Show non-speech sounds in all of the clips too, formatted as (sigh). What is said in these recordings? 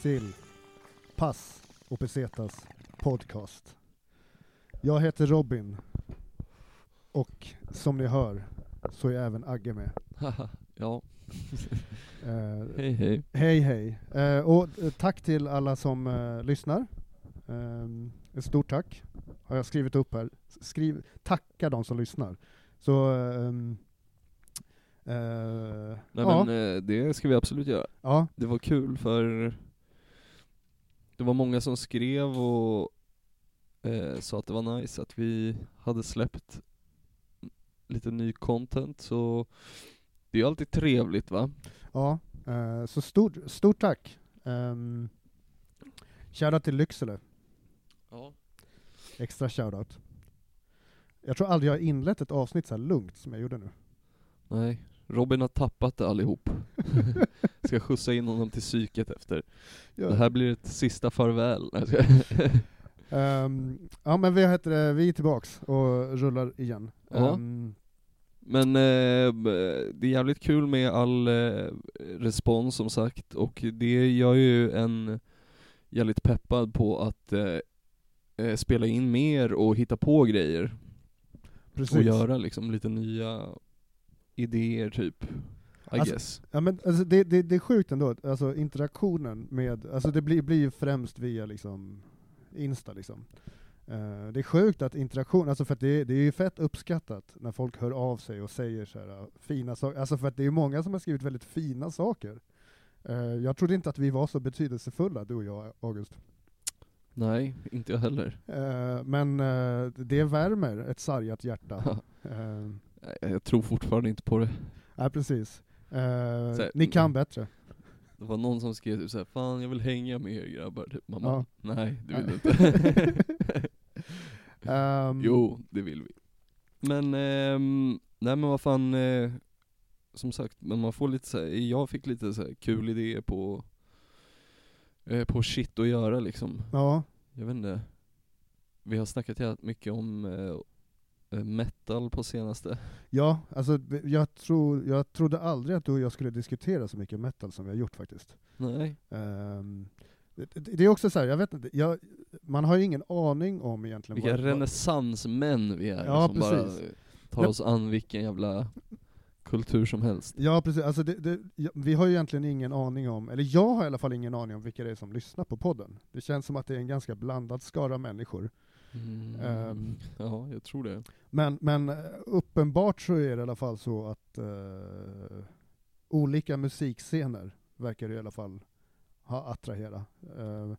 Till Pass och Pesetas podcast. Jag heter Robin och som ni hör så är även Agge med. ja, (laughs) Eh, hej hej. hej hej! Eh, och eh, tack till alla som eh, lyssnar. Um, ett stort tack har jag skrivit upp här. Skriv, tacka de som lyssnar. Så ehm, eh, Nej ja, men eh, det ska vi absolut göra. ja, Det var kul för det var många som skrev och eh, sa att det var nice att vi hade släppt lite ny content, så det är alltid trevligt va? Ja, eh, så stort, stort tack. Um, shoutout till Lycksele, Ja. extra shoutout. Jag tror aldrig jag har inlett ett avsnitt så här lugnt som jag gjorde nu. Nej, Robin har tappat det allihop. (laughs) ska skjutsa in honom till psyket efter. Det här blir ett sista farväl. (laughs) Ehm, ja men vi, heter, det, vi är tillbaks och rullar igen. Ja. Ehm, Men eh, det är jävligt kul med all eh, respons som sagt, och det gör ju en jävligt peppad på att eh, eh, spela in mer och hitta på grejer. precis. Och göra liksom lite nya idéer typ, I Alltså, guess. Ja, men, alltså, det, det, det är sjukt ändå, alltså interaktionen med, alltså det blir, blir ju främst via liksom Insta liksom. Eh, det är sjukt att interaktion, alltså för att det, det är ju fett uppskattat när folk hör av sig och säger så här uh, fina saker, alltså för att det är många som har skrivit väldigt fina saker. Eh, jag trodde inte att vi var så betydelsefulla, du och jag August. Nej, inte jag heller. Eh, men det värmer ett sargat hjärta. (laughs) Eh, Nej, Jag tror fortfarande inte på det. Ja, precis. Eh, Så- ni kan bättre. Det var någon som skrev typ såhär, fan jag vill hänga med er grabbar, typ. Mamma, Ja. nej det vill du Nej. inte. (laughs) Ehm, Jo, det vill vi. Men, ehm, nej men vad fan, eh, som sagt, men man får lite så här, jag fick lite så här kul idéer på, eh, på shit att göra liksom. Ja, Jag vet inte, vi har snackat jävligt mycket om eh, eh, metal på senaste. ja, alltså jag, tror, jag trodde aldrig att du och jag skulle diskutera så mycket metal som vi har gjort faktiskt. Nej. Ehm, det, det är också så här, jag vet inte, jag, man har ju ingen aning om egentligen Vilka vad- renässansmän vi är Ja, som bara precis. eh, tar oss an vilken jävla kultur som helst. Ja precis, alltså det, det, vi har ju egentligen ingen aning om, eller jag har i alla fall ingen aning om vilka det är som lyssnar på podden. Det känns som att det är en ganska blandad skara människor. Mm, Ehm. ja, jag tror det. Men, men eh, uppenbart så är det i alla fall så att eh, olika musikscener verkar i alla fall ha attrahera. Eh,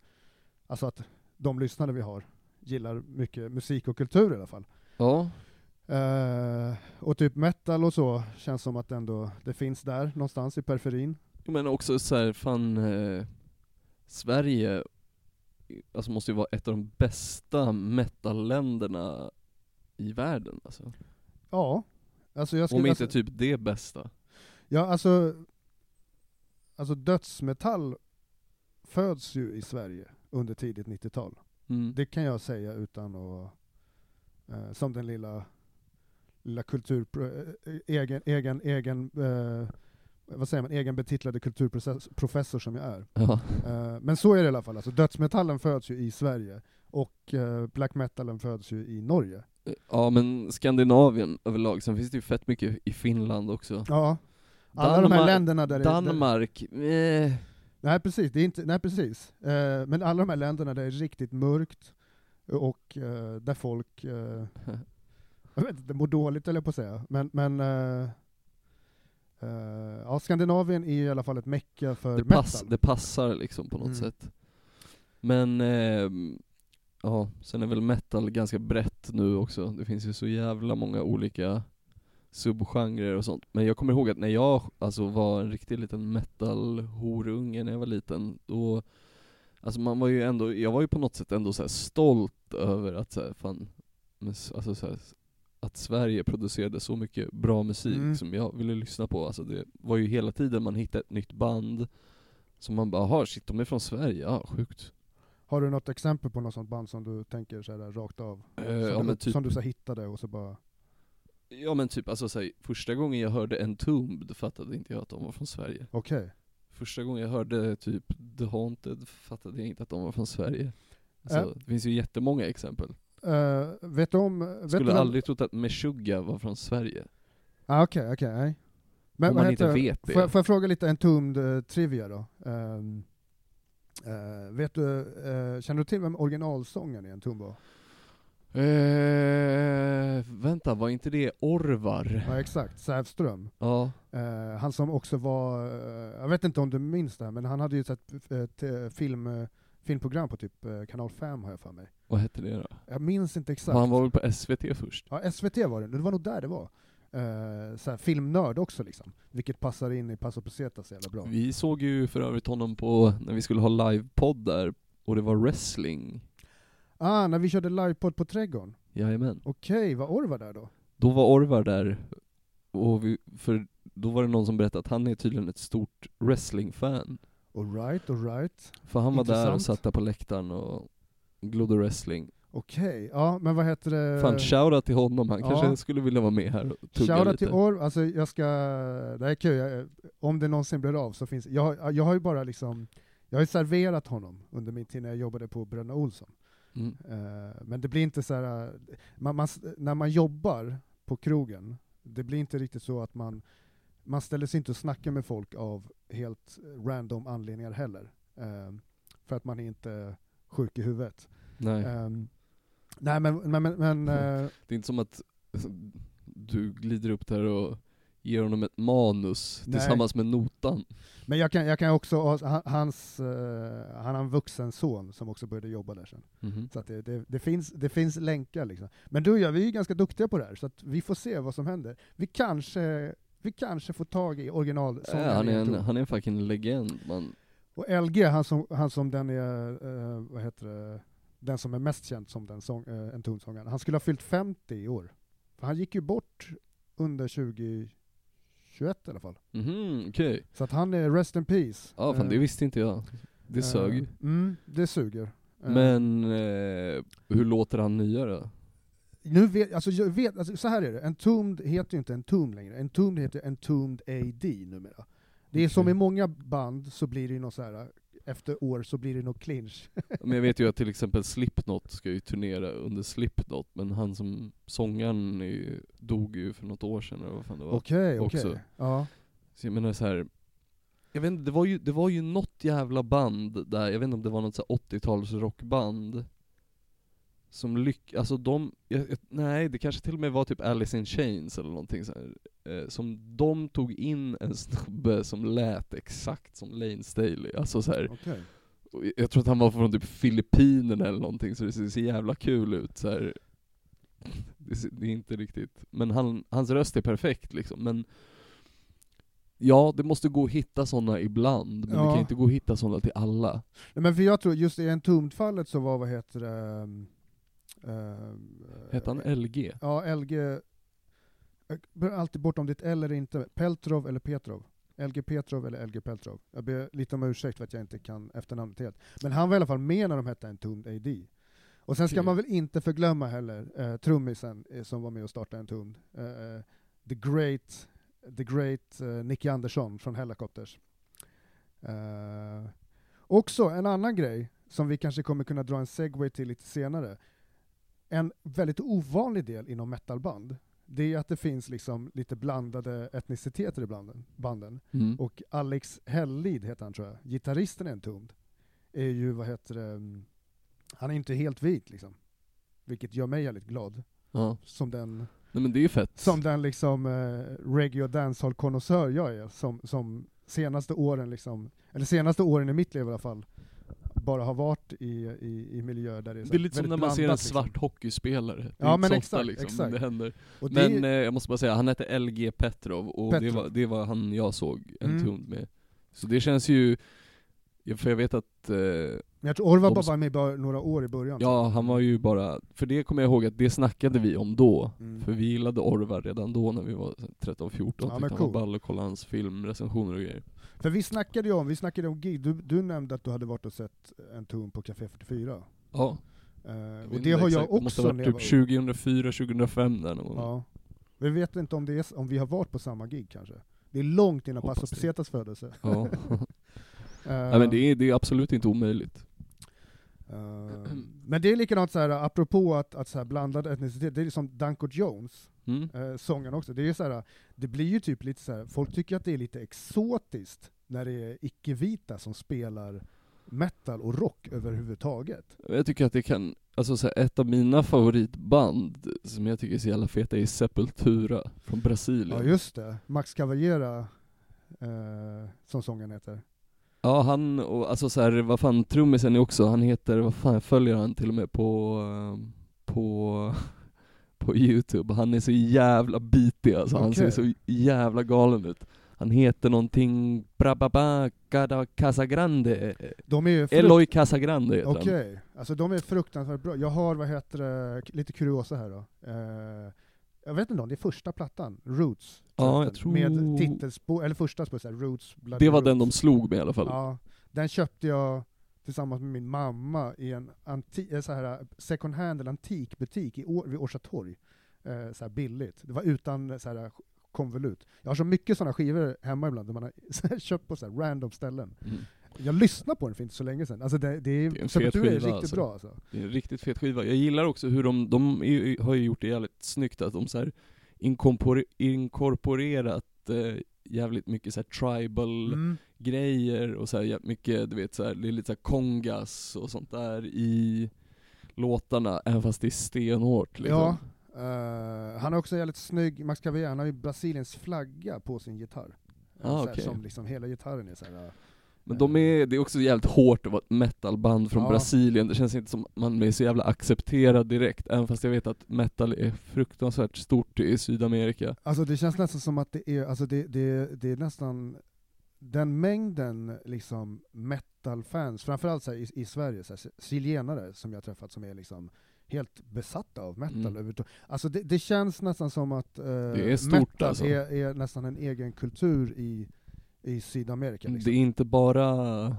alltså att de lyssnare vi har gillar mycket musik och kultur i alla fall. Ja, Eh, och typ metal och så känns som att ändå det finns där någonstans i periferin. Men också så här, fan, eh, Sverige alltså måste ju vara ett av de bästa metalländerna i världen alltså. Ja, alltså jag Om skulle... inte Alltså, typ det bästa. ja, alltså, alltså dödsmetall föds ju i Sverige under tidigt 90-tal. Mm. Det kan jag säga utan att, eh, som den lilla, lilla kultur, eh, egen, egen, egen, eh, vad säger man, egen betitlade kulturprofessor som jag är. Ja. Eh, men så är det i alla fall, alltså dödsmetallen föds ju i Sverige, och eh, black metalen föds ju i Norge. ja men Skandinavien överlag, sen finns det ju fett mycket i Finland också. Ja. Alla de här Danmark- länderna där det, Danmark, eh, Nej precis, det är inte, nej precis. Men alla de här länderna där det är riktigt mörkt, och där folk, (laughs) jag vet inte, mår dåligt eller på att säga, men, men eh, eh, ja, Skandinavien är i alla fall ett mecka för det, metal. pass, det passar liksom på något Mm. sätt. Men, ehm, ja, sen är väl metal ganska brett nu också. Det finns ju så jävla många olika subgenrer och sånt. Men jag kommer ihåg att när jag alltså var en riktig liten metal-horunge när jag var liten, då Alltså man var ju ändå, jag var ju på något sätt ändå så här stolt över att så här, fan, alltså så här, att Sverige producerade så mycket bra musik Mm. som jag ville lyssna på. Alltså det var ju hela tiden man hittade ett nytt band som man bara, har shit de är från Sverige, ja sjukt. Har du något exempel på något sånt band som du tänker så här rakt av? Eh, som, ja, du, typ, som du så hittade och så bara... ja men typ, alltså så här, första gången jag hörde Entombed fattade inte jag att de var från Sverige. Okej. Första gången jag hörde typ The Haunted fattade jag inte att de var från Sverige. Alltså, Äh. Det finns ju jättemånga exempel. Eh, vet du om... Vet Skulle vem- aldrig trott att Meshuggah var från Sverige. Ah, Okej, okej, nej. Men Om man inte heter- vet det. Får jag, får jag fråga lite Entombed uh, trivia då? Ehm, eh, vet du, eh, känner du till vem originalsångaren i Entombed var? Eh, vänta, var inte det Orvar? Ja exakt, Sävström. Ja. Han som också var, jag vet inte om du minns det här, men han hade ju ett, ett, eh, film, filmprogram på typ eh, kanal 5 har jag för mig. Vad hette det då? Jag minns inte exakt. Han var väl på SVT först? Ja, SVT var det, det var nog där det var. Uh, såhär, filmnörd också liksom, vilket passar in i Paso Pesetas så jävla bra. Vi såg ju för övrigt honom på, när vi skulle ha livepodd där, och det var wrestling. Ah, när vi körde livepodd på Trädgården. Jajamän. Okej, var Orvar där då? Då var Orvar där, och vi, för då var det någon som berättade att han är tydligen ett stort wrestlingfan. Alright, alright. För han var där och Intressant. satt där på läktaren och glodde wrestling. Okej, ja men vad heter det? Fan, shoutout till honom, han ja. kanske skulle vilja vara med här och tugga Shoutout lite. till Orv, alltså jag ska, det här är kul, jag, om det någonsin blir av så finns jag, har- jag har ju bara liksom, jag har ju serverat honom under min tid när jag jobbade på Bröderna Olsson. Mm. Eh, men det blir inte så här, eh, man, man, när man jobbar på krogen, det blir inte riktigt så att man, man ställer sig inte och snackar med folk av helt random anledningar heller. Eh, för att man är inte sjuk i huvudet. Nej, Ehm, nej men, men, men, (laughs) eh, det är inte som att du glider upp där och ger honom ett manus Nej. tillsammans med notan. Men jag kan, jag kan också, han- hans, eh, han har en vuxen son som också började jobba där sen. Mhm. Så att det, det, det, finns, det finns länkar liksom. Men du och jag, vi är ju ganska duktiga på det här, så att vi får se vad som händer. Vi kanske, vi kanske får tag i originalsångaren Ja, han, är en, han är en fucking legend man. Och LG, han som, han som den är, eh, vad heter det, den som är mest känd som den sång, uh, Entombed-sångaren, han skulle ha fyllt 50 i år. För han gick ju bort under 2021 i alla fall. Mhm, okej. Så att han är rest in peace. Ja fan Eh, det visste inte jag. Det eh, sög. Mm, det suger. Eh, Men eh, hur låter han nya då? Nu vet, alltså jag vet, alltså så här är det, Entombed heter ju inte Entombed längre, Entombed heter Entombed AD numera. Det är som Okej. i många band så blir det ju något så här efter år så blir det nog clinch. Men jag vet ju att till exempel Slipknot ska ju turnera under Slipknot, men han som sångaren ju, dog ju för något år sedan eller vad fan det var. Okej, också. okej. Ja. Så jag menar så här. Jag vet inte, det var ju, det var ju något jävla band där, jag vet inte om det var något så här 80-tals rockband Som lyck, alltså de, jag, nej det kanske till och med var typ Alice in Chains eller någonting så här, eh, Som de tog in en snubbe som lät exakt som Lane Staley, alltså så här, och jag tror att han var från typ Filippinerna eller någonting, så det ser så jävla kul ut så här. Det, det är inte riktigt, men han, hans röst är perfekt liksom, men Ja, det måste gå att hitta sådana ibland, men det Ja. kan inte gå att hitta sådana till alla. Nej, men för jag tror, just i Entombed-fallet så var, vad heter det, um, Hette han LG? Ja, LG, jag blir alltid bort om det är ett L eller inte, Peltrov eller Petrov. LG Petrov eller LG Peltrov. Jag ber lite om ursäkt för att jag inte kan efternamnet helt. Men han var i alla fall med när de hette Entombed AD. Och sen ska Okej. man väl inte förglömma heller eh, trummisen eh, som var med och startade Entombed. Eh, eh, the great, the great eh, Nicky Andersson från Hellacopters. Eh, också en annan grej som vi kanske kommer kunna dra en segway till lite senare. En väldigt ovanlig del inom metalband, det är att det finns liksom lite blandade etniciteter i banden, banden. Mm. Och Alex Hellid heter han tror jag, gitarristen i Entombed, är ju, vad heter det, mm, han är inte helt vit liksom. Vilket gör mig väldigt glad. Ja. Som den, Nej men det är fett. som den liksom eh, reggae och dancehall-konnässör jag är, som, som senaste åren liksom, eller senaste åren i mitt liv i alla fall, bara har varit i, i, i miljöer där det är, Det är lite som när man ser en svart liksom. hockeyspelare. Det Ja, men exakt, ofta liksom, exakt. det händer. Och det, Men eh, jag måste bara säga, han hette LG Petrov, och Det, Petrov. var, det var han jag såg en Mm. tund med. Så det känns ju, för jag vet att, eh, jag tror Orvar bara var med bara några år i början. ja han var ju bara, för det kommer jag ihåg att det snackade vi om då. Mm. För vi gillade Orvar redan då när vi var 13-14, Ja, ja, men han var cool. ball och kollade hans filmrecensioner och grejer. För vi snackade ju om, vi snackade om gig, du, du nämnde att du hade varit och sett en ton på Café 44. Ja, Eh, vet och det har jag exakt, det måste också ha varit typ var 2004, 2005 där någon. Ja. Vi vet inte om, det är, om vi har varit på samma gig kanske. Det är långt innan Paso. Pesetas födelse. Ja. Eh, (laughs) Nej men det är, det är absolut inte omöjligt. Eh, men det är likadant så här, apropå att, att så här blandad etnicitet, det är som Danko Jones, Mm. eh, sången också, det är så här, det blir ju typ lite så här, folk tycker att det är lite exotiskt när det är icke-vita som spelar metal och rock överhuvudtaget. Jag tycker att det kan, alltså så här, ett av mina favoritband som jag tycker är så jävla feta är Sepultura från Brasilien. Ja just det, Max Cavalera, eh, som sången heter. Ja han, och alltså så här, vad fan, trummisen är också, han heter, vad fan, följer han till och med på, eh, på, (laughs) på youtube, han är så jävla bitig alltså, han ser så jävla galen ut. Han heter någonting, Brababa Cada Casagrande, De är frukt- Eloy Casagrande heter Okej, alltså de är fruktansvärt bra. Jag har, vad heter det, lite kuriosa här då. Eh, jag vet inte om det är första plattan, Roots. Ja, jag tror- Med titelspår, eller första spår, så här, Roots. Bloody Det var Roots. den de slog med i alla fall. Ja, den köpte jag tillsammans med min mamma i en anti, eh, så här, second hand eller antikbutik i vid Orsa torg. Eh, så här billigt. Det var utan eh, så här konvolut. Jag har så mycket sådana skivor hemma ibland, där man har (laughs) köpt på så här random ställen. Mm. Jag lyssnade på den för inte så länge sedan. Alltså det, det är, Det är en fet Sepultura är skiva, riktigt alltså. bra alltså. Det är en riktigt fet skiva. Jag gillar också hur de, de är, har ju gjort det jävligt snyggt att de så här inkorpor, inkorporerat eh, jävligt mycket så här tribal Mm. grejer och så här mycket, du vet så här, det är lite så här kongas och sånt där i låtarna, även fast det är stenhårt liksom. Ja, eh, han är också jävligt snygg, Max Cavalera, han har ju Brasiliens flagga på sin gitarr. Eh, Ah, så här, okej. Som liksom hela gitarren är såhär, Men de är, det är också jävligt hårt att vara ett metalband från Ja. Brasilien, det känns inte som man är så jävla accepterad direkt, även fast jag vet att metal är fruktansvärt stort i Sydamerika. Alltså det känns nästan som att det är, alltså det, det, det är nästan den mängden liksom metal-fans, framförallt så här, i, i Sverige, så här, chilenare som jag träffat som är liksom helt besatta av metal Mm. Alltså det, det känns nästan som att eh, är stort, metal alltså. är, är nästan en egen kultur i, i Sydamerika. Liksom. Det är inte bara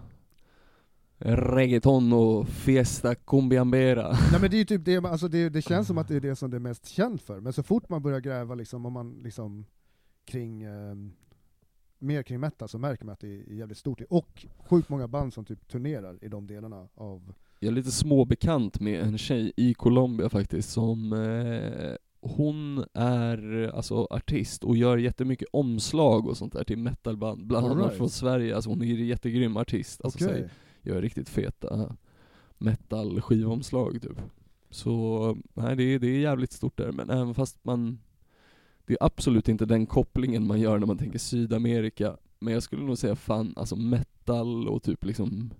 reggaeton och fiesta cumbiambera. Nej men det är ju typ det, alltså det, det känns som att det är det som det är mest känt för, men så fort man börjar gräva liksom, om man liksom kring ehm, mer kring metal så märker man att det är jävligt stort, och sjukt många band som typ turnerar i de delarna av... Jag är lite småbekant med en tjej i Colombia faktiskt som eh, hon är alltså artist och gör jättemycket omslag och sånt där till metalband, bland annat right. från Sverige. Alltså hon är en jättegrym artist. Alltså, så här, Okej. gör riktigt feta metal skivomslag typ. Så nej, det är, det är jävligt stort där, men även fast man det är absolut inte den kopplingen man gör när man tänker Sydamerika, men jag skulle nog säga fan, alltså metal och typ liksom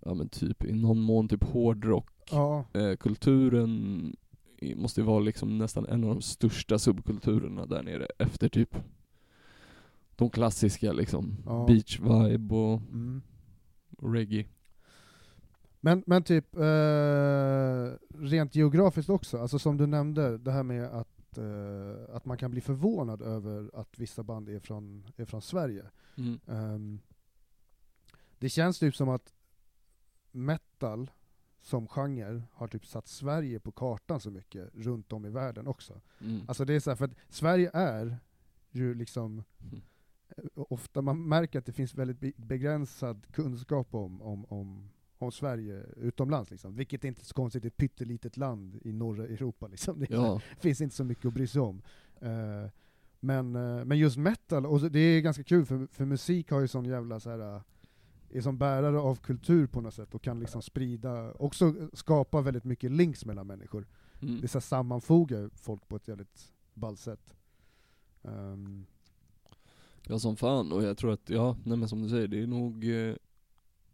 Ja men typ i någon mån typ hårdrock Ja, eh, kulturen måste ju vara liksom nästan en av de största subkulturerna där nere efter typ de klassiska liksom, Ja. beach vibe och mm. reggae. Men, men typ, eh, rent geografiskt också, alltså som du nämnde, det här med att, eh, att man kan bli förvånad över att vissa band är från, är från Sverige. Mm. Ehm, det känns typ som att metal som genre har typ satt Sverige på kartan så mycket runt om i världen också. Mm. Alltså det är så här, för att Sverige är ju liksom Mm. ofta man märker att det finns väldigt be- begränsad kunskap om, om, om, om Sverige utomlands liksom. Vilket är inte så konstigt, är ett pyttelitet land i norra Europa liksom. Det är Ja, finns inte så mycket att bry sig om. Eh, men, eh, men just metal, och det är ganska kul för, för musik har ju sån jävla så här, är som bärare av kultur på något sätt och kan liksom sprida, också skapa väldigt mycket links mellan människor. mm. Det så sammanfogar folk på ett jävligt ballt sätt. Ehm, ja som fan, och jag tror att, ja, nej men som du säger, det är nog eh,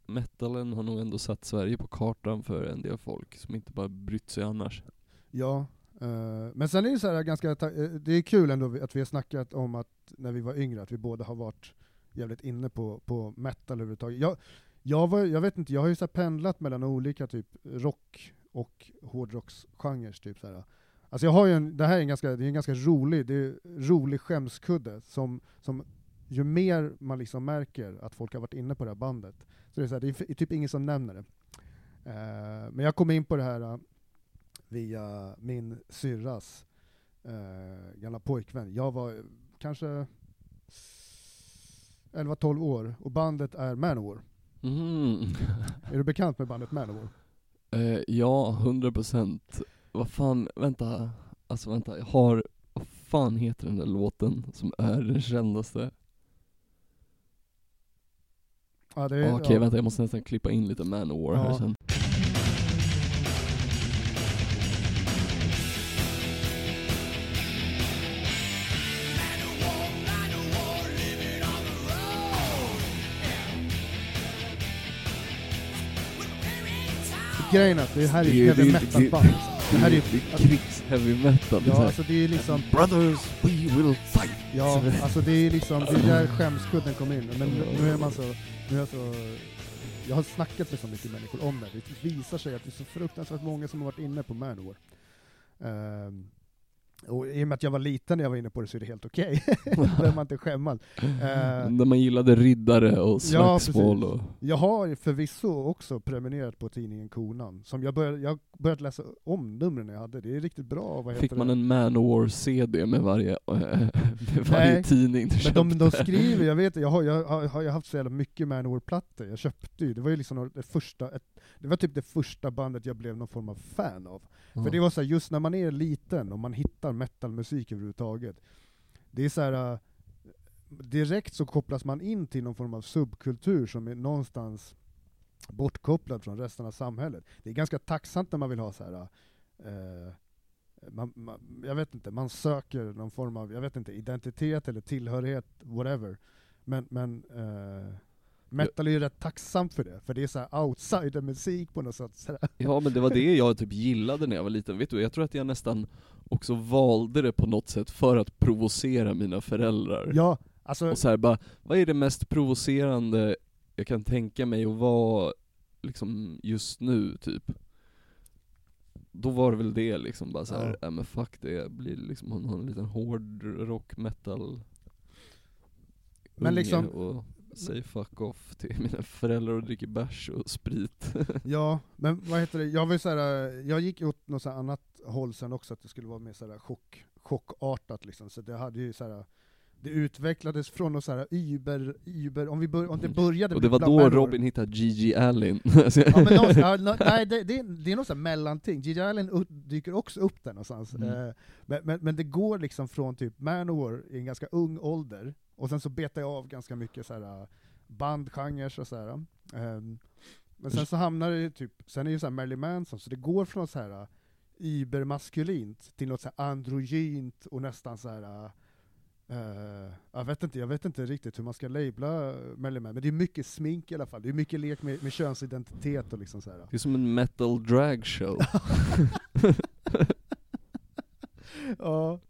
metalen har nog ändå satt Sverige på kartan för en del folk som inte bara brytt sig annars. Ja, eh, men sen är det så här ganska, eh, det är kul ändå att vi har snackat om att när vi var yngre, att vi båda har varit jävligt inne på, på metal överhuvudtaget. Jag, jag, var, jag vet inte, jag har ju så pendlat mellan olika typ rock och hårdrocksgenrer. Typ så här. Alltså jag har ju en, det här är en ganska, det är en ganska rolig, det är rolig skämskudde som, som ju mer man liksom märker att folk har varit inne på det här bandet, så det är, så här, det är typ ingen som nämner det. Eh, men jag kom in på det här eh, via min syrras eh, gamla pojkvän. Jag var eh, kanske 11-12 år, och bandet är Manowar. Mm. Är du bekant med bandet Manowar? Eh, ja, 100 procent. Vad fan, vänta. Alltså vänta, jag har, vad fan heter den där låten som är den kändaste? Ja, det är, Okej ja. vänta, jag måste nästan klippa in lite Manowar här Ja. sen. Grejen är att det här är ju heavy metal det- band. Det här är ju, krigs-heavy metal. ja alltså det är ju liksom, Brothers, we will fight! ja alltså det är liksom, det är där skämskudden kommer in. Men nu, är man så, nu är jag så, jag har snackat med så mycket människor om det. Det visar sig att det är så fruktansvärt många som har varit inne på Manowar. Ehm, och i och med att jag var liten när jag var inne på det så är det helt okej. (laughs) Då behöver man inte skämmas. Eh, När man gillade riddare och Ja, slagsmål precis. och... Jag har förvisso också prenumererat på tidningen Konan, som jag började, jag har börjat läsa om numren jag hade, det är riktigt bra. Vad Fick man det? en Manowar-CD med varje, (laughs) med varje Nej, tidning du Men de, de köpte? skriver, jag vet, jag har, jag har, har jag haft så jävla mycket Manowar-plattor, jag köpte ju, det var ju liksom det första, ett, det var typ det första bandet jag blev någon form av fan av. För det var så här, just när man är liten och man hittar metalmusik överhuvudtaget, det är så här. äh, direkt så kopplas man in till någon form av subkultur som är någonstans bortkopplad från resten av samhället. Det är ganska tacksamt när man vill ha så här. äh, man, man, jag vet inte, man söker någon form av, jag vet inte, identitet eller tillhörighet, whatever. Men, men äh, metal är ju rätt tacksamt för det, för det är så här outsider-musik på något sätt. Så. Ja men det var det jag typ gillade när jag var liten, vet du, jag tror att jag nästan också valde det på något sätt för att provocera mina föräldrar. Ja, alltså, Och så här, bara, vad är det mest provocerande jag kan tänka mig att vara liksom just nu, typ? Då var det väl det liksom, bara såhär, Ja. ja. men fuck det, blir liksom en, en liten hård rock metal Men liksom- och säger fuck off till (laughs) mina föräldrar och dricker bärs och sprit. (laughs) Ja, men vad heter det, jag var ju så här, jag gick åt något så annat håll sen också, att det skulle vara mer så här chock, chockartat liksom, så det hade ju så här, det utvecklades från något så här Uber, Uber, om, vi bör, om det började och det var då Manowar- Robin hittade Gigi Allen. (laughs) Ja, men någon, ja, nej, det, det, det är något så här mellanting, Gigi Allen dyker också upp där någonstans. Mm. Eh, men, men, men det går liksom från typ Manowar i en ganska ung ålder, och sen så betar jag av ganska mycket så här bandgenrer och så här. Ehm, men sen så hamnar det ju typ, sen är det ju så här Marilyn Manson, så det går från så här übermaskulint till något så här androgynt och nästan så här. eh, jag, vet inte, jag vet inte riktigt hur man ska labla Marilyn men det är mycket smink i alla fall, det är mycket lek med, med könsidentitet och liksom så här. Det är som en metal drag show. (laughs) ja.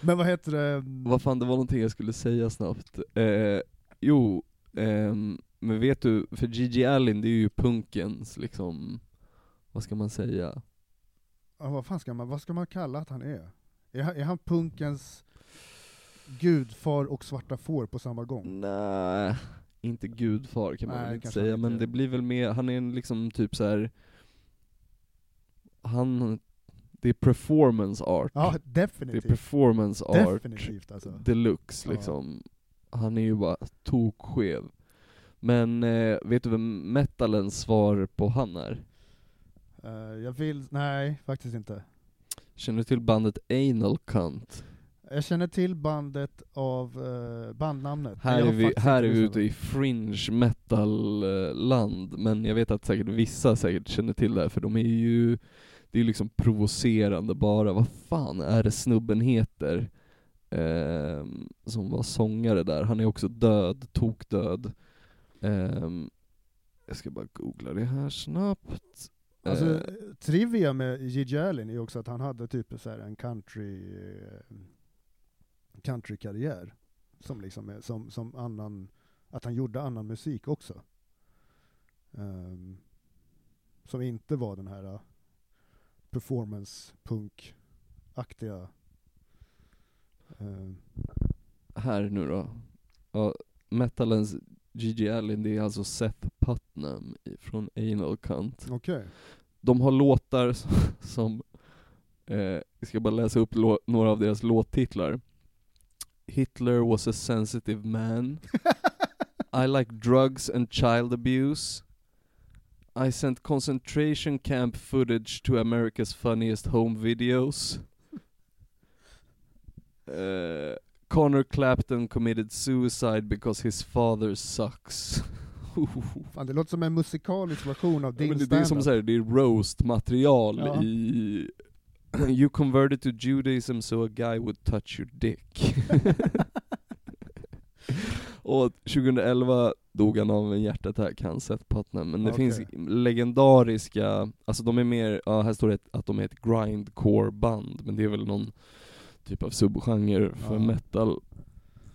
Men vad heter det? Vad fan, det var någonting jag skulle säga snabbt. Eh, jo, ehm, men vet du, för Gigi Allen det är ju punkens liksom, vad ska man säga? Ja, vad fan ska man, vad ska man kalla att han är? Är han, är han punkens gudfar och svarta får på samma gång? Nej, inte gudfar kan man Nej, väl inte säga, men det blir väl mer, han är en liksom typ så här. han, det är performance art. Ja, det är definitivt. performance art Definitivt alltså. deluxe Ja. liksom. Han är ju bara tokskev. Men eh, vet du vem metalens svar på han är? Eh, jag vill, nej faktiskt inte. Känner du till bandet Anal Cunt? Jag känner till bandet av uh, bandnamnet. Här är vi, här är vi ute i fringe metal eh, men jag vet att säkert vissa säkert känner till det här, för de är ju, det är liksom provocerande bara, vad fan är det snubben heter? Ehm, som var sångare där, han är också död, tokdöd. Ehm, jag ska bara googla det här snabbt. Alltså, Eh, trivia med Gigi Allen är också att han hade typ så här en country eh, countrykarriär. Som liksom som, som annan, att han gjorde annan musik också. Ehm, som inte var den här performance-punk-aktiga ehm, här nu då. Ja, metalens Gigi Allen, det är alltså Seth Putnam från Anal Cunt. Okej. De har låtar som, som eh, jag ska bara läsa upp några av deras låttitlar. Hitler was a sensitive man. (laughs) I like drugs and child abuse. I sent concentration camp footage to America's funniest home videos. Uh, (laughs) Connor Clapton committed suicide because his father sucks. (laughs) Fan, det låter som en musikalisk version av Ja, din men det, det är som standup. såhär, det är roast-material Ja. i You converted to Judaism so a guy would touch your dick. (laughs) Och 2011 dog han av en hjärtattack, han Seth Putnam. Men det Okej. finns legendariska, alltså de är mer, ja här står det att de är ett grindcore-band, men det är väl någon typ av subgenre för Ja. metal.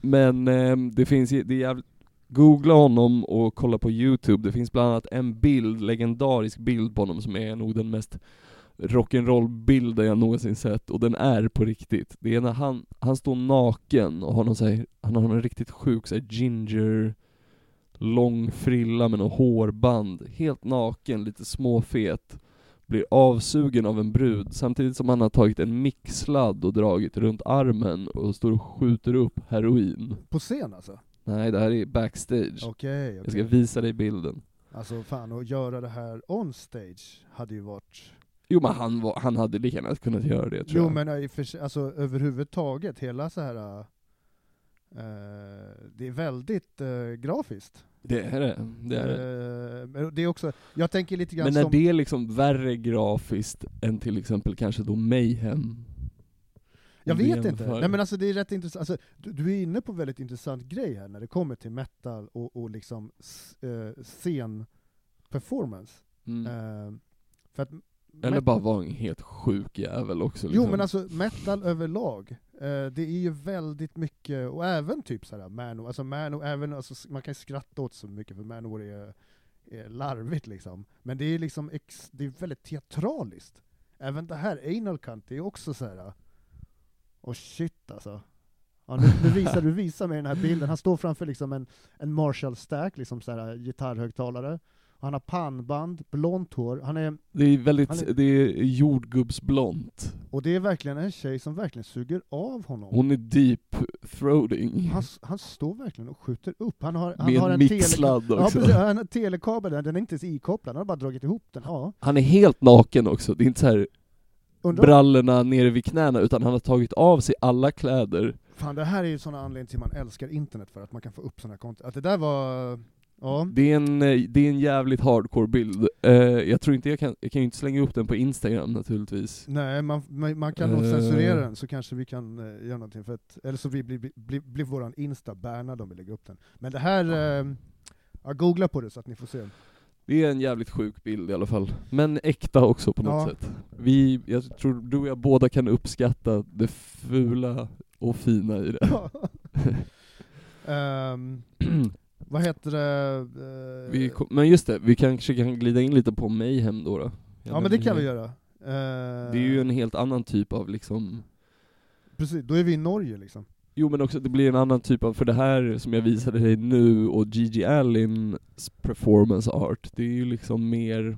Men eh, det finns, det är jävligt, googla honom och kolla på youtube, det finns bland annat en bild, legendarisk bild på honom som är nog den mest rock'n'roll-bilden jag någonsin sett, och den är på riktigt. Det är när han, han står naken och har någon så här, han har en riktigt sjuk så ginger, lång frilla med något hårband, helt naken, lite småfet, blir avsugen av en brud samtidigt som han har tagit en mixladd och dragit runt armen och står och skjuter upp heroin. På scen alltså? Nej, det här är backstage. Okej, Jag ska visa dig bilden. Alltså fan, att göra det här on stage hade ju varit... Jo men han, var, han hade lika gärna kunnat göra det tror Jo jag. men i och för alltså överhuvudtaget, hela så här... äh, det är väldigt äh, grafiskt. Det är det, det är det. Eh, men det är också, jag tänker lite grann Men när som... det är liksom värre grafiskt än till exempel kanske då Mayhem? Jag vet inte. Nej men alltså det är rätt intressant, alltså, du, du är inne på väldigt intressant grej här när det kommer till metal och, och liksom s- eh, scen-performance. Mm. Eh, för att Eller bara vara en helt sjuk jävel också Jo liksom. men alltså metal överlag, eh, det är ju väldigt mycket, och även typ såhär Manowar, alltså Manowar, även, alltså, man kan ju skratta åt så mycket för Manowar är, är larvigt liksom. Men det är liksom, ex, det är väldigt teatraliskt. Även det här, Anal Cunt, det är också såhär, oh shit alltså. Ja, nu, nu visar du visar mig den här bilden, han står framför liksom en, en Marshall Stack, liksom såhär gitarrhögtalare. Han har pannband, blont hår, han är Det är väldigt, är- det är jordgubbsblont. Och det är verkligen en tjej som verkligen suger av honom. Hon är deep throating. Han, han står verkligen och skjuter upp. Han har, han Med har en en tele- mixladd Ja, också. precis, han har telekabel, där, den är inte ens ikopplad, han har bara dragit ihop den. Ja. Han är helt naken också, det är inte så här Undrar, brallorna nere vid knäna, utan han har tagit av sig alla kläder. fan det här är ju sådana anledningar till att man älskar internet, för att man kan få upp sådana här konton. Att det där var, ja. Det är en, eh, det är en jävligt hardcore bild. Eh, jag tror inte jag kan, jag kan ju inte slänga upp den på Instagram naturligtvis. Nej, man, man, man kan nog Eh. censurera den, så kanske vi kan uh, göra någonting, för att, eller så blir, blir, blir, blir våran Insta bannad om vi lägger upp den. Men det här, eh, ja, googla på det så att ni får se. Det är en jävligt sjuk bild i alla fall. Men äkta också på något Ja. sätt. Vi, jag tror du och jag båda kan uppskatta det fula och fina i det. (laughs) Ehm, (clears throat) vad heter det? eh, Vi, kom- men just det, vi kanske kan glida in lite på Mayhem då. då. ja men det kan vi göra. göra. Det är ju en helt annan typ av liksom Precis, då är vi i Norge liksom. Jo men också det blir en annan typ av, för det här som jag visade dig nu och Gigi Allins performance art, det är ju liksom mer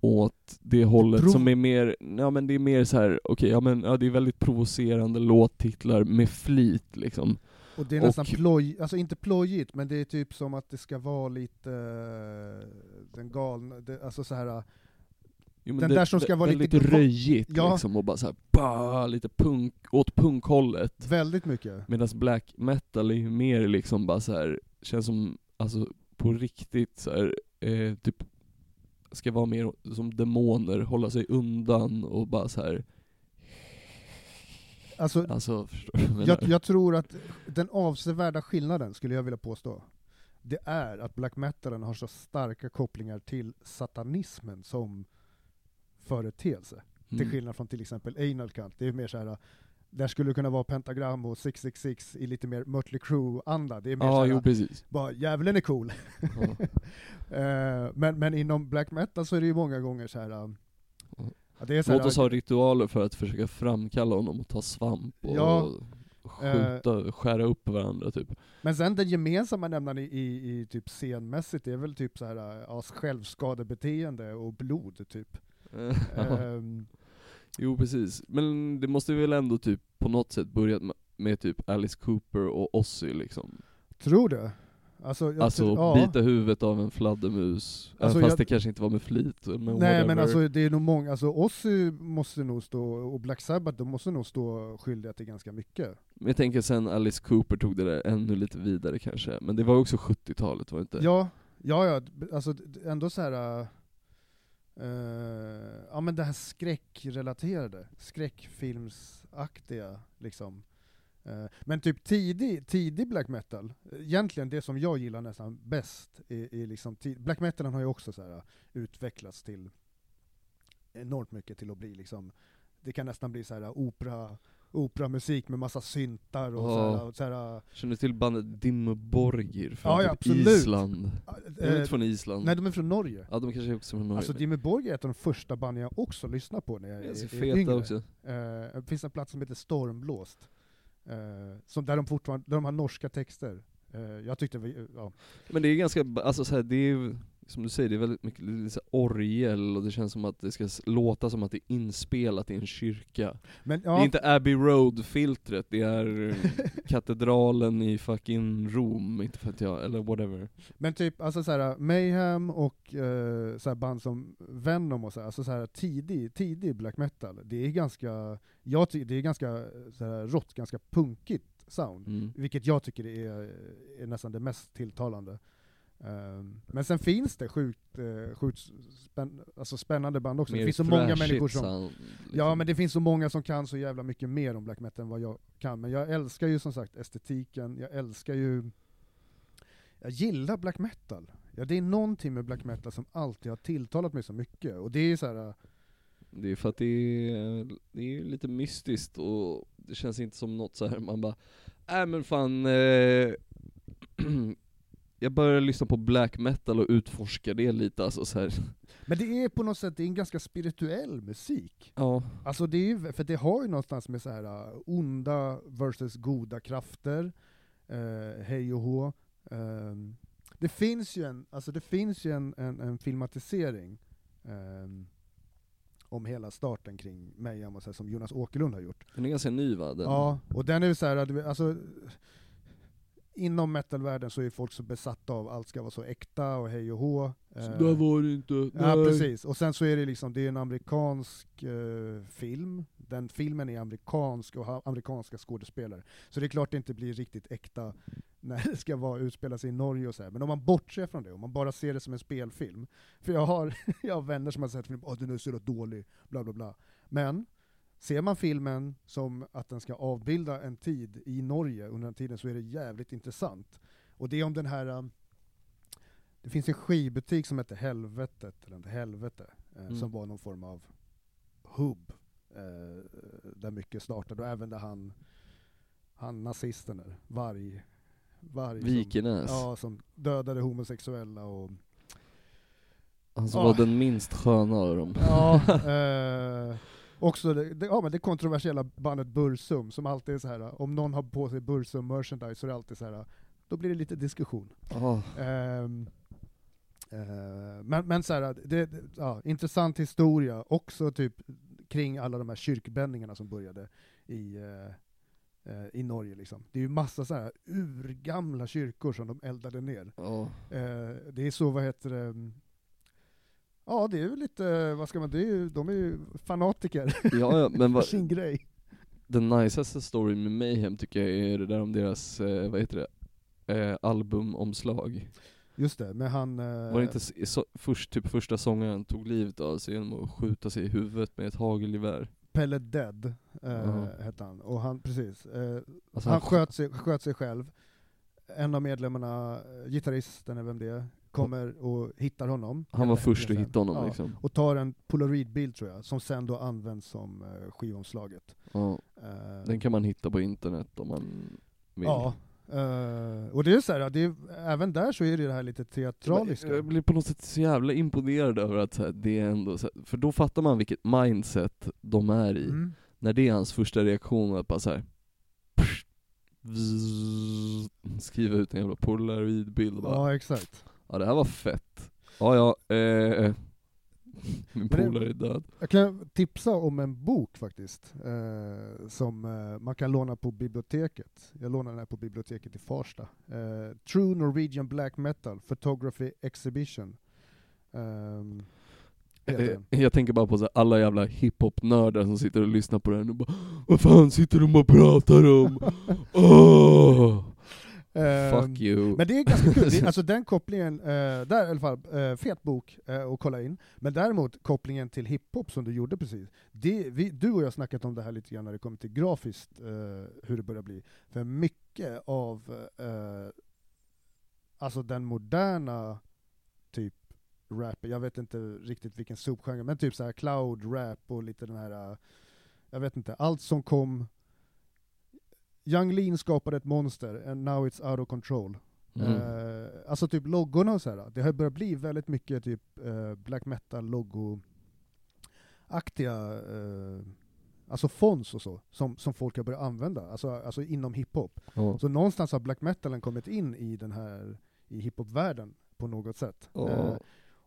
åt det hållet Prov- som är mer, ja men det är mer så här, okej, ja men ja, det är väldigt provocerande låttitlar med flit liksom. Och det är Och- nästan ploj, alltså inte plojigt, men det är typ som att det ska vara lite eh, den galna, det, alltså så här. Jo, men Den det, där som ska vara väldigt lite- röjigt Ja. liksom och bara så här, bah, lite punk, åt punkhållet. väldigt mycket. Medan black metal är ju mer liksom bara så här känns som, alltså på riktigt så här, eh, typ ska vara mer som demoner, hålla sig undan och bara så här. Alltså, alltså (laughs) jag jag, tror att den avsevärda skillnaden, skulle jag vilja påstå, det är att black metalen har så starka kopplingar till satanismen som företeelse. Till Mm. skillnad från till exempel Anal Cult, det är mer så här. Där skulle det kunna vara pentagram och 666 i lite mer Mötley Crüe-anda. Det är mer Ja, såhär, jo precis. bara djävulen är cool. Ja. (laughs) Eh, men, men inom black metal så är det ju många gånger så här. Um, Ja. Låt oss ha ritualer för att försöka framkalla honom och ta svamp och Ja, skjuta, skära upp varandra typ. Men sen den gemensamma nämnaren i, i, i typ scenmässigt, det är väl typ så här, uh, ja, självskadebeteende och blod typ. (laughs) Ehm, Jo precis, men det måste väl ändå typ på något sätt börjat med, med typ Alice Cooper och Ozzy liksom. tror du? Alltså, jag Alltså ja. bita huvudet av en fladdermus, Alltså, fast jag- det kanske inte var med flit. Men Nej whatever. men alltså det är nog många, alltså Ozzy måste nog stå, och Black Sabbath, de måste nog stå skyldiga till ganska mycket. Men jag tänker sen Alice Cooper tog det där ännu lite vidare kanske, men det var också 70-talet var det inte? Ja, ja, ja, alltså ändå så här. uh, ja men det här skräckrelaterade, skräckfilmsaktiga liksom. Eh, men typ tidig, tidig black metal, egentligen det som jag gillar nästan bäst, är, är liksom black metalen har ju också så här, uh, utvecklats till enormt mycket till att bli liksom, det kan nästan bli så här uh, opera, operamusik med massa syntar och så Ja. här, så här, Känner du till bandet Dimmu Borgir från Ja, ja, typ absolut. Island? De är eh, inte från Island? Nej de är från Norge. Ja de kanske är också från Norge. Alltså Dimmy Borg är ett av de första banden jag också lyssnar på när jag är är, är feta yngre. också. Eh, det finns en plats som heter Stormblåst, eh, som där de fortfarande, där de har norska texter. Eh, jag tyckte vi, ja. Men det är ganska, alltså så här, det är ju, som du säger, det är väldigt mycket här orgel och det känns som att det ska låta som att det är inspelat i en kyrka. Men Det ja, är inte Abbey Road-filtret, det är katedralen i fucking Rom, inte för att jag, eller whatever. men typ alltså såhär, Mayhem och eh, såhär band som Venom och så, här, alltså såhär tidig, tidig black metal, det är ganska, jag det är ganska såhär, rått, ganska punkigt sound. Mm. Vilket jag tycker är, är nästan det mest tilltalande. Ehm, men sen finns det sjukt, uh, sjukt spänn, alltså spännande band också. Mer det finns så många människor som... sound, liksom. Ja men det finns så många som kan så jävla mycket mer om black metal än vad jag kan. Men jag älskar ju som sagt estetiken, jag älskar ju... Jag gillar black metal. Ja, det är någonting med black metal som alltid har tilltalat mig så mycket. Och det är så här. Det är för att det är, det är lite mystiskt och det känns inte som något så här man bara, äh men fan, eh, (clears throat) jag börjar lyssna på black metal och utforska det lite alltså så här. Men det är på något sätt, det är en ganska spirituell musik. Ja. Alltså det är för det har ju någonstans med så här uh, onda versus goda krafter, uh, hej och hå. Ehm, det finns ju en, alltså det finns ju en, en, en filmatisering ehm, om hela starten kring Mayhem och så här, som Jonas Åkerlund har gjort. Den är ganska ny va? Den. Ja, och den är ju så här, vet, alltså inom metalvärlden så är folk så besatta av allt ska vara så äkta och hej och hå. Så Eh, där var det inte. Ja Nej. precis, och sen så är det liksom, det är en amerikansk eh, film, den filmen är amerikansk och har amerikanska skådespelare. Så det är klart det inte blir riktigt äkta (laughs) när det ska vara, utspela sig i Norge och så här. Men om man bortser från det, om man bara ser det som en spelfilm, för jag har, (laughs) jag har vänner som har sett filmen, åh den är så dålig, bla bla bla. Men ser man filmen som att den ska avbilda en tid i Norge under den tiden så är det jävligt intressant. Och det är om den här um, det finns en skivbutik som heter Helvetet, eller inte Helvete, eh, Mm. som var någon form av hubb, eh, där mycket startade, och även där han, han nazisten där, Varg, Varg som, Vikenäs. ja, som dödade homosexuella och Han som var den minst sköna av dem. Ja, (laughs) eh, också det, det, ja, men det kontroversiella bandet Bursum, som alltid är så här. om någon har på sig Bursum merchandise så är det alltid så här. då blir det lite diskussion. Ah. Ehm, eh, men men så här, det, det, ja, intressant historia, också typ kring alla de här kyrkbändningarna som började i, eh, eh, i Norge. Liksom. Det är ju massa så här urgamla kyrkor som de eldade ner. Eh, det är så, vad heter det, Ja, det är ju lite, vad ska man, det är ju, de är ju fanatiker ja, ja, men (laughs) för va, sin grej. den najsaste storyn med Mayhem tycker jag är det där om deras, eh, vad heter det, eh, albumomslag. Just det, men han... eh, Var det inte så, först, typ första sångaren tog livet av sig genom att skjuta sig i huvudet med ett hagelgevär? Pelle Dead, eh, Ja. hette han. Och han, precis. Eh, Alltså, han sk- sköt sig, sköt sig själv. en av medlemmarna, eh, gitarristen eller vem det är, kommer och hittar honom. Han var först att hitta honom Ja, liksom. Och tar en polaroidbild tror jag, som sen då används som eh, skivomslaget. Ja, Eh, den kan man hitta på internet om man vill. Ja. eh, och det är så här, det är, även där så är det det här lite teatraliska. Jag blir på något sätt så jävla imponerad över att så här, det är ändå så här, för då fattar man vilket mindset de är i. Mm. När det är hans första reaktion, att bara såhär Skriva ut en jävla polaroidbild och bara Ja, exakt. Ja det här var fett. Ja ja, eh, (laughs) min Men det- polare är död. Jag kan tipsa om en bok faktiskt, eh, som eh, man kan låna på biblioteket. Jag lånade den här på biblioteket i Farsta. Eh, True Norwegian Black Metal Photography Exhibition. Ehm, Eh. Jag tänker bara på så här, alla jävla hiphop-nördar som sitter och lyssnar på den och bara Vad fan sitter de och pratar om? (laughs) Åh! Ehm, Fuck you. Men det är ganska kul, det, (laughs) alltså den kopplingen, eh, där i alla fall, eh, fet bok eh, att kolla in. Men däremot kopplingen till hiphop som du gjorde precis, det, vi, du och jag har snackat om det här lite grann när det kommer till grafiskt, hur det börjar bli. För mycket av alltså den moderna typ rap, jag vet inte riktigt vilken subgenre, men typ så här cloud rap och lite den här, jag vet inte, allt som kom Young Lean skapade ett monster, and now it's out of control. Mm. Eh, alltså typ loggorna och så här. det har börjat bli väldigt mycket typ eh, black metal logo aktiga eh, alltså fonts och så, som, som folk har börjat använda, alltså, alltså inom hiphop. Ja. Så någonstans har black metalen kommit in i den här, i hiphop-världen på något sätt. Ja.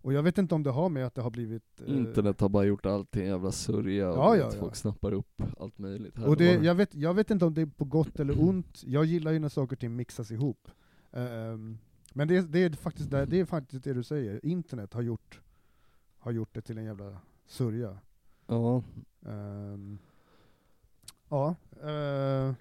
Eh, och jag vet inte om det har med att det har blivit... eh, Internet har bara gjort allt till en jävla sörja och Ja, ja, att ja. folk snappar upp allt möjligt här Och det, jag, vet, jag vet inte om det är på gott eller ont, jag gillar ju när saker och ting mixas ihop. Ehm, men det, det, är faktiskt det, det är faktiskt det du säger, internet har gjort, har gjort det till en jävla sörja. Ja, Ehm, ja, eh,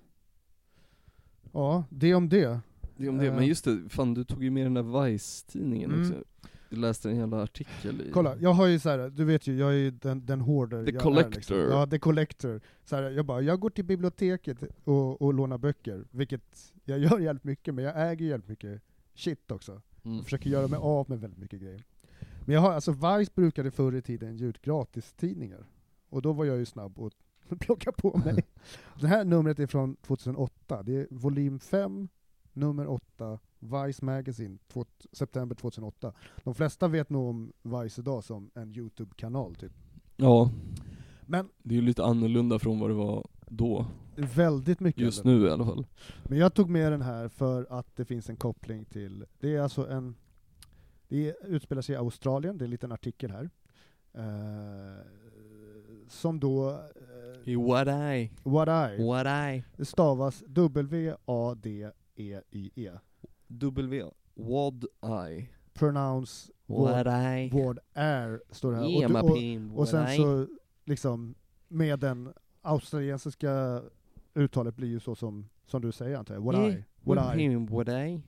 ja, det om det. det om det. Eh. Men just det, fan du tog ju med den där Vice-tidningen Mm. också. Jag läste en jävla artikel i... Kolla, jag har ju så här, du vet ju, jag är ju den, den hoarder The jag collector. Är, liksom. Ja, the collector. Så här, jag bara, jag går till biblioteket och, och lånar böcker, vilket jag gör jävligt mycket, men jag äger jävligt mycket shit också. Mm. Jag försöker göra mig av med väldigt mycket grejer. Men jag har, alltså Vice brukade förr i tiden ge ut gratistidningar, och då var jag ju snabb att (laughs) plocka på mig. (laughs) Det här numret är från 2008, det är volym 5, nummer 8, Vice Magazine, två, september 2008. De flesta vet nog om Vice idag som en YouTube-kanal typ. Ja, Men det är ju lite annorlunda från vad det var då. väldigt mycket Just nu i alla fall. Men jag tog med den här för att det finns en koppling till, det är alltså en, det utspelar sig i Australien, det är en liten artikel här. Eh, som då, eh, I what I, What I, what I, det stavas W-A-D-E-I-E. W, what I, Pronounce word, I, word air, står det här. yeah och, du- och, och sen så, liksom, med den australiensiska uttalet blir ju så som, som du säger antar jag, what Yeah, I, what I.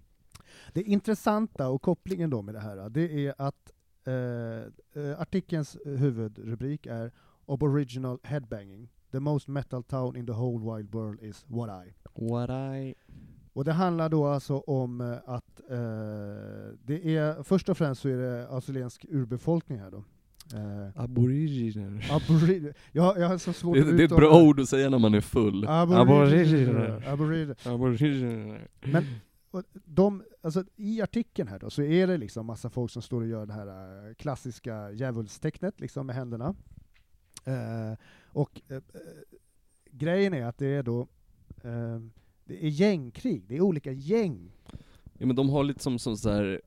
Det intressanta och kopplingen då med det här, det är att eh, eh, artikelns huvudrubrik är Aboriginal headbanging. The most metal town in the whole wide world is what I. What I, Och det handlar då alltså om eh, att eh, det är, först och främst så är det australiensk urbefolkning här då. Eh, aboriginer. abori- jag, jag har så svårt Det, att det är ett bra ord att säga när man är full. Aboriginer. Aboriginer. Aboriginer. Men och de, alltså, i artikeln här då, så är det liksom massa folk som står och gör det här eh, klassiska djävulstecknet liksom med händerna. Eh, och eh, eh, grejen är att det är då eh, det är gängkrig, det är olika gäng. Ja men de har lite som, som så här,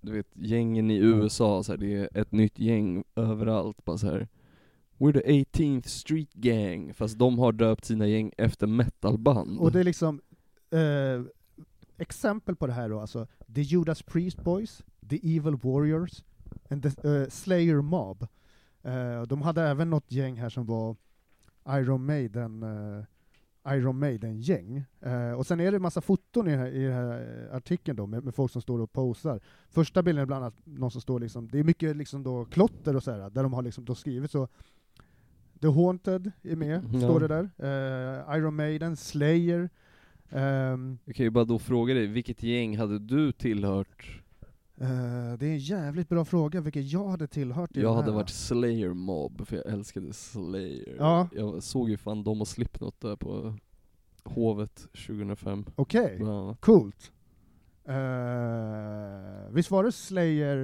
du vet gängen i USA, så här, det är ett nytt gäng överallt, bara så här. We're the 18th Street Gang, fast de har döpt sina gäng efter metalband. Och det är liksom eh, exempel på det här då, alltså The Judas Priest Boys, The Evil Warriors, and the eh, Slayer Mob. Eh, de hade även något gäng här som var Iron Maiden, eh, Iron Maiden-gäng. Eh, och sen är det massa foton i här, i den här eh, artikeln då, med, med folk som står och posar. Första bilden är bland annat någon som står liksom, det är mycket liksom då klotter och så här, där de har liksom då skrivit så The Haunted är med, Ja. står det där. Eh, Iron Maiden, Slayer, Ehm, Jag kan ju bara då fråga dig, vilket gäng hade du tillhört? Eh, det är en jävligt bra fråga vilket jag hade tillhört i Jag hade här. varit Slayer Mob, för jag älskade Slayer. Ja. Jag såg ju fan dem och Slipknot där på Hovet 2005, Okej, bland annat. coolt. Uh, visst var det Slayer,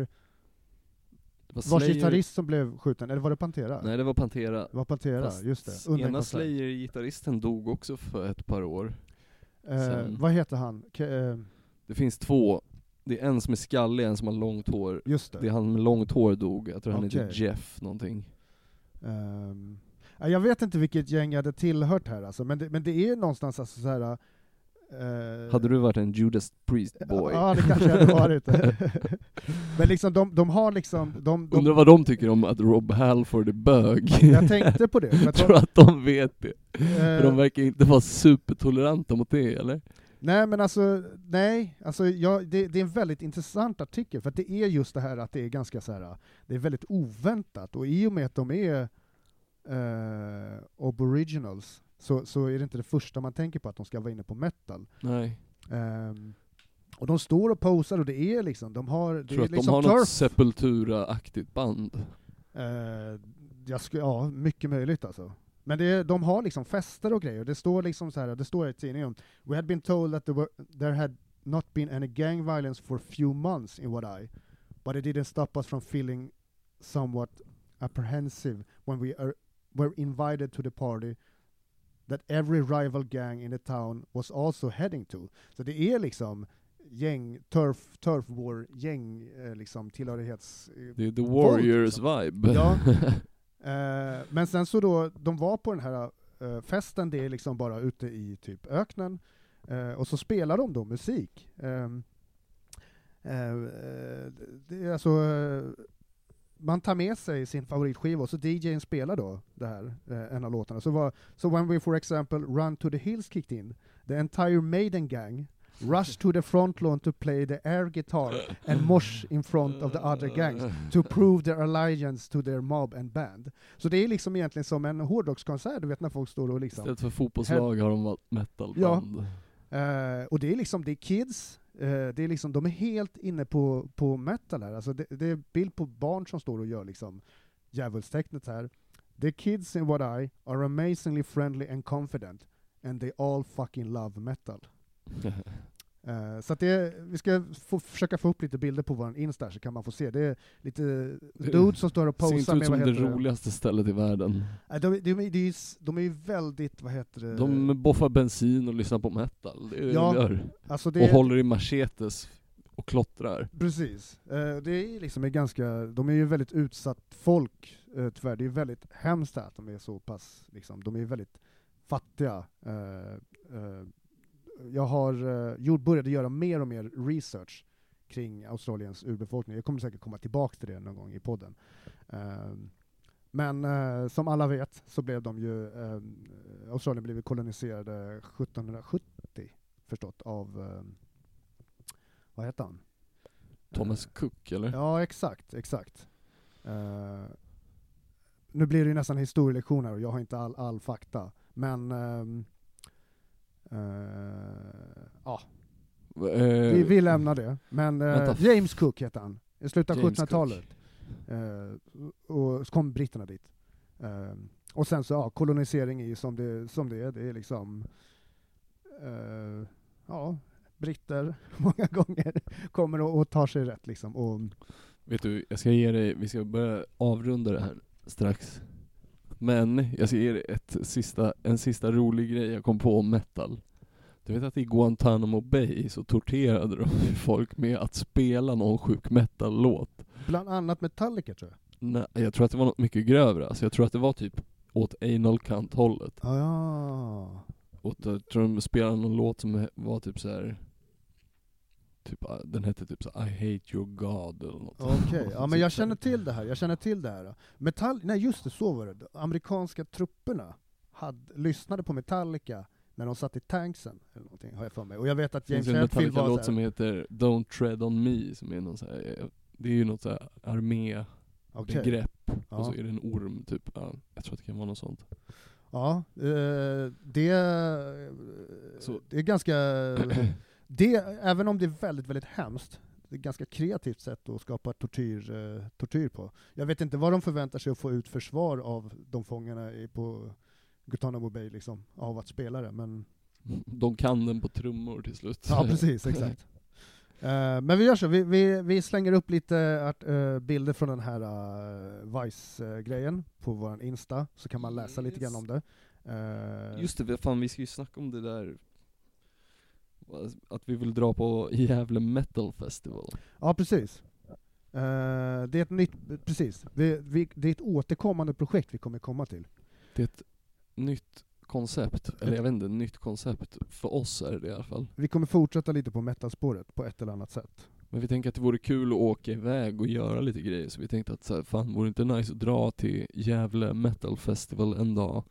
Det var Slayer- gitarrist som blev skjuten, eller var det Pantera? Nej det var Pantera. Det var Pantera, Fast just det. Under ena. Slayer-gitarristen dog också för ett par år. Eh, sen- vad heter han? Ke- eh, Det finns två, det är en som är skallig, en som har långt hår. just det. Det är han med långt hår dog, jag tror han heter Okej. Jeff någonting. Ja, jag vet inte vilket gäng jag hade tillhört här alltså, men det, men det är någonstans alltså så här. eh, Hade du varit en Judas Priest boy? Ja, det kanske jag hade varit. (laughs) men liksom de, de har liksom, de, Undrar de, vad de tycker om att Rob Halford är bög? jag tänkte på det. (laughs) Jag tror de, att de vet det. För de eh, verkar inte vara supertoleranta mot det, eller? Nej men alltså, nej, alltså jag, det, det är en väldigt intressant artikel, för att det är just det här att det är ganska så här, det är väldigt oväntat, och i och med att de är eh, aboriginals, så, så är det inte det första man tänker på att de ska vara inne på metal. Nej. Ehm, och de står och posar och det är liksom, de har, det Tror är att de liksom har turf. något Sepultura-aktigt band? Eh, jag skulle, ja, mycket möjligt alltså. Men det, de har liksom fester och grejer, det står liksom så här, det står i tidningen We had been told that there, were, there had not been any gang violence for a few months in what I, but it didn't stop us from feeling somewhat apprehensive when we are, were invited to the party that every rival gang in the town was also heading to. Så det är liksom gäng, turf, turf war, gäng eh, liksom tillhörighets... eh, Det är the liksom. vibe. Ja. (laughs) Eh, men sen så då, de var på den här eh, festen, det är liksom bara ute i typ öknen, eh, och så spelar de då musik. Ehm, eh, eh, det är alltså, eh, man tar med sig sin favoritskiva och så DJn spelar då det här, eh, en av låtarna. Så var, so when we for example run to the hills kicked in, the entire Maiden gang rushed to the front lawn to play the air guitar and mosh in front of the other gangs to prove their allegiance to their mob and band. Så det är liksom egentligen som en hårdrockskonsert, du vet när folk står och liksom... Istället för fotbollslag har de metalband. Eh, och det är liksom, det är kids, eh, det är liksom, de är helt inne på, på metal här. Alltså det, det är bild på barn som står och gör liksom djävulstecknet här. The kids in what I are amazingly friendly and confident, and they all fucking love metal. (laughs) Eh, så att det, vi ska få, försöka få upp lite bilder på vår Insta så kan man få se. Det är lite dudes som står och Ser inte posar ut med, som det det? roligaste stället i världen. Nej, de, de, de, är de är ju väldigt, vad heter det? De boffar bensin och lyssnar på metal, det är det Ja, de gör. alltså det Och är, håller i machetes och klottrar. Precis. Eh, det är liksom en ganska, de är ju väldigt utsatt folk, eh, tyvärr. Det är väldigt hemskt att de är så pass, liksom, de är väldigt fattiga. Jag har eh, gjort, började göra mer och mer research kring Australiens urbefolkning. Jag kommer säkert komma tillbaka till det någon gång i podden. Eh, men eh, som alla vet så blev de ju, eh, Australien blev koloniserade 1770, förstått, av, eh, vad heter han? Thomas Eh, Cook eller? Ja, exakt, exakt. Nu blir det ju nästan historielektion här och jag har inte all, all fakta, men ehm, eh, ja, Eh, vi, vi lämnar det. Men eh. James Cook heter han, i slutet av James 1700-talet. Eh, och så kom britterna dit. Eh, och sen så, ja, kolonisering är som det, som det är, det är liksom, eh, ja, britter (laughs) många gånger kommer och, och tar sig rätt liksom. Och, Vet du, jag ska ge dig, vi ska börja avrunda det här strax. Men jag ska ge dig ett sista, en sista rolig grej jag kom på om metal. Du vet att i Guantanamo Bay så torterade de folk med att spela någon sjuk metal-låt. Bland annat Metallica tror jag. Nej, jag tror att det var något mycket grövre, alltså jag tror att det var typ åt anal cunt hållet. Ah, ja. Åt, jag tror de spelade någon låt som var typ så här. Typ, ah, den hette typ så I hate your God eller något. Okej, ja (laughs) men Typ jag känner till det här, jag känner till det här. Metall, nej just det, så var det. De amerikanska trupperna hade, lyssnade på Metallica när de satt i tanksen, eller någonting, har jag för mig. Och jag vet att Det James finns en Hetfield var Metallica-låt så som här, heter Don't tread on me, som är någon så här, det är ju något så här armé-begrepp, okej. och så Ja, är det en orm typ, ja, jag tror att det kan vara något sånt. ja eh, det, det är ganska, (clears throat) det, även om det är väldigt, väldigt hemskt, det är ett ganska kreativt sätt att skapa tortyr, eh, tortyr på. Jag vet inte vad de förväntar sig att få ut försvar av de fångarna i, på Guantanamo Bay liksom, av att spela det, men (laughs) De kan den på trummor till slut. Ja, precis, exakt. (laughs) Eh, men vi gör så, vi, vi, vi slänger upp lite art, eh, bilder från den här uh, Vice-grejen på vår Insta, så kan man läsa lite grann om det. Just det, fan vi ska ju snacka om det där att vi vill dra på Gävle Metal Festival. Ja, precis. Eh, det är ett nytt, precis. Vi, vi, det är ett återkommande projekt vi kommer komma till. Det är ett nytt koncept, eller jag vet inte, nytt koncept. För oss är det det i alla fall. Vi kommer fortsätta lite på metalspåret på ett eller annat sätt. Men vi tänker att det vore kul att åka iväg och göra lite grejer, så vi tänkte att så här, fan vore det inte nice att dra till Gävle Metal Festival en dag?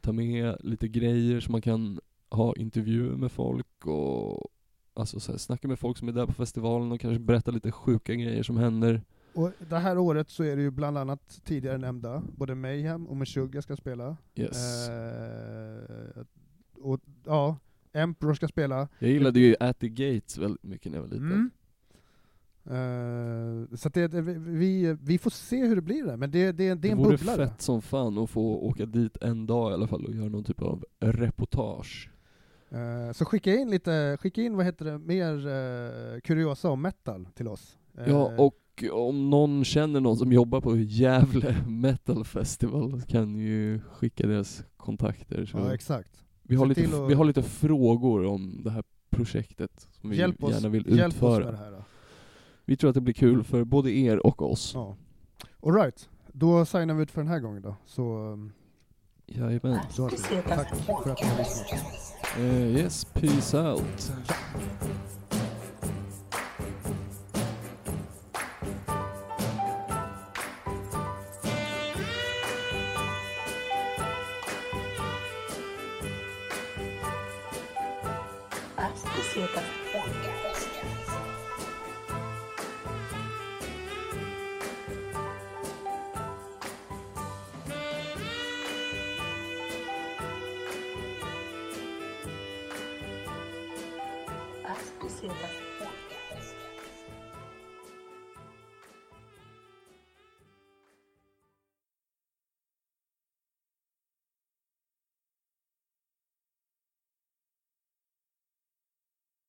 Ta med lite grejer så man kan ha intervjuer med folk och alltså så här, snacka med folk som är där på festivalen och kanske berätta lite sjuka grejer som händer. Och det här året så är det ju bland annat tidigare nämnda, både Mayhem och Meshuggah ska spela. Yes. Eh, och ja, Emperor ska spela. Jag gillade ju At the Gates väldigt mycket när jag var liten. Mm. Eh, så det, det, vi, vi får se hur det blir där, men det, det, det är Det en vore bubblare. fett som fan att få åka dit en dag i alla fall och göra någon typ av reportage. Eh, så skicka in lite, skicka in vad heter det, mer uh, kuriosa om metal till oss. Eh, Ja, och om någon känner någon som jobbar på Gävle (laughs) Metal Festival kan ju skicka deras kontakter. Ja, exakt. vi, har se lite, att- vi har lite frågor om det här projektet som vi Hjälp oss, gärna vill oss utföra. det här. Vi tror att det blir kul för både er och oss. Ja. All right. då signar vi ut för den här gången då. Så, um, Jajamän. Tack för att ni har lyssnat. Eh, yes, peace out.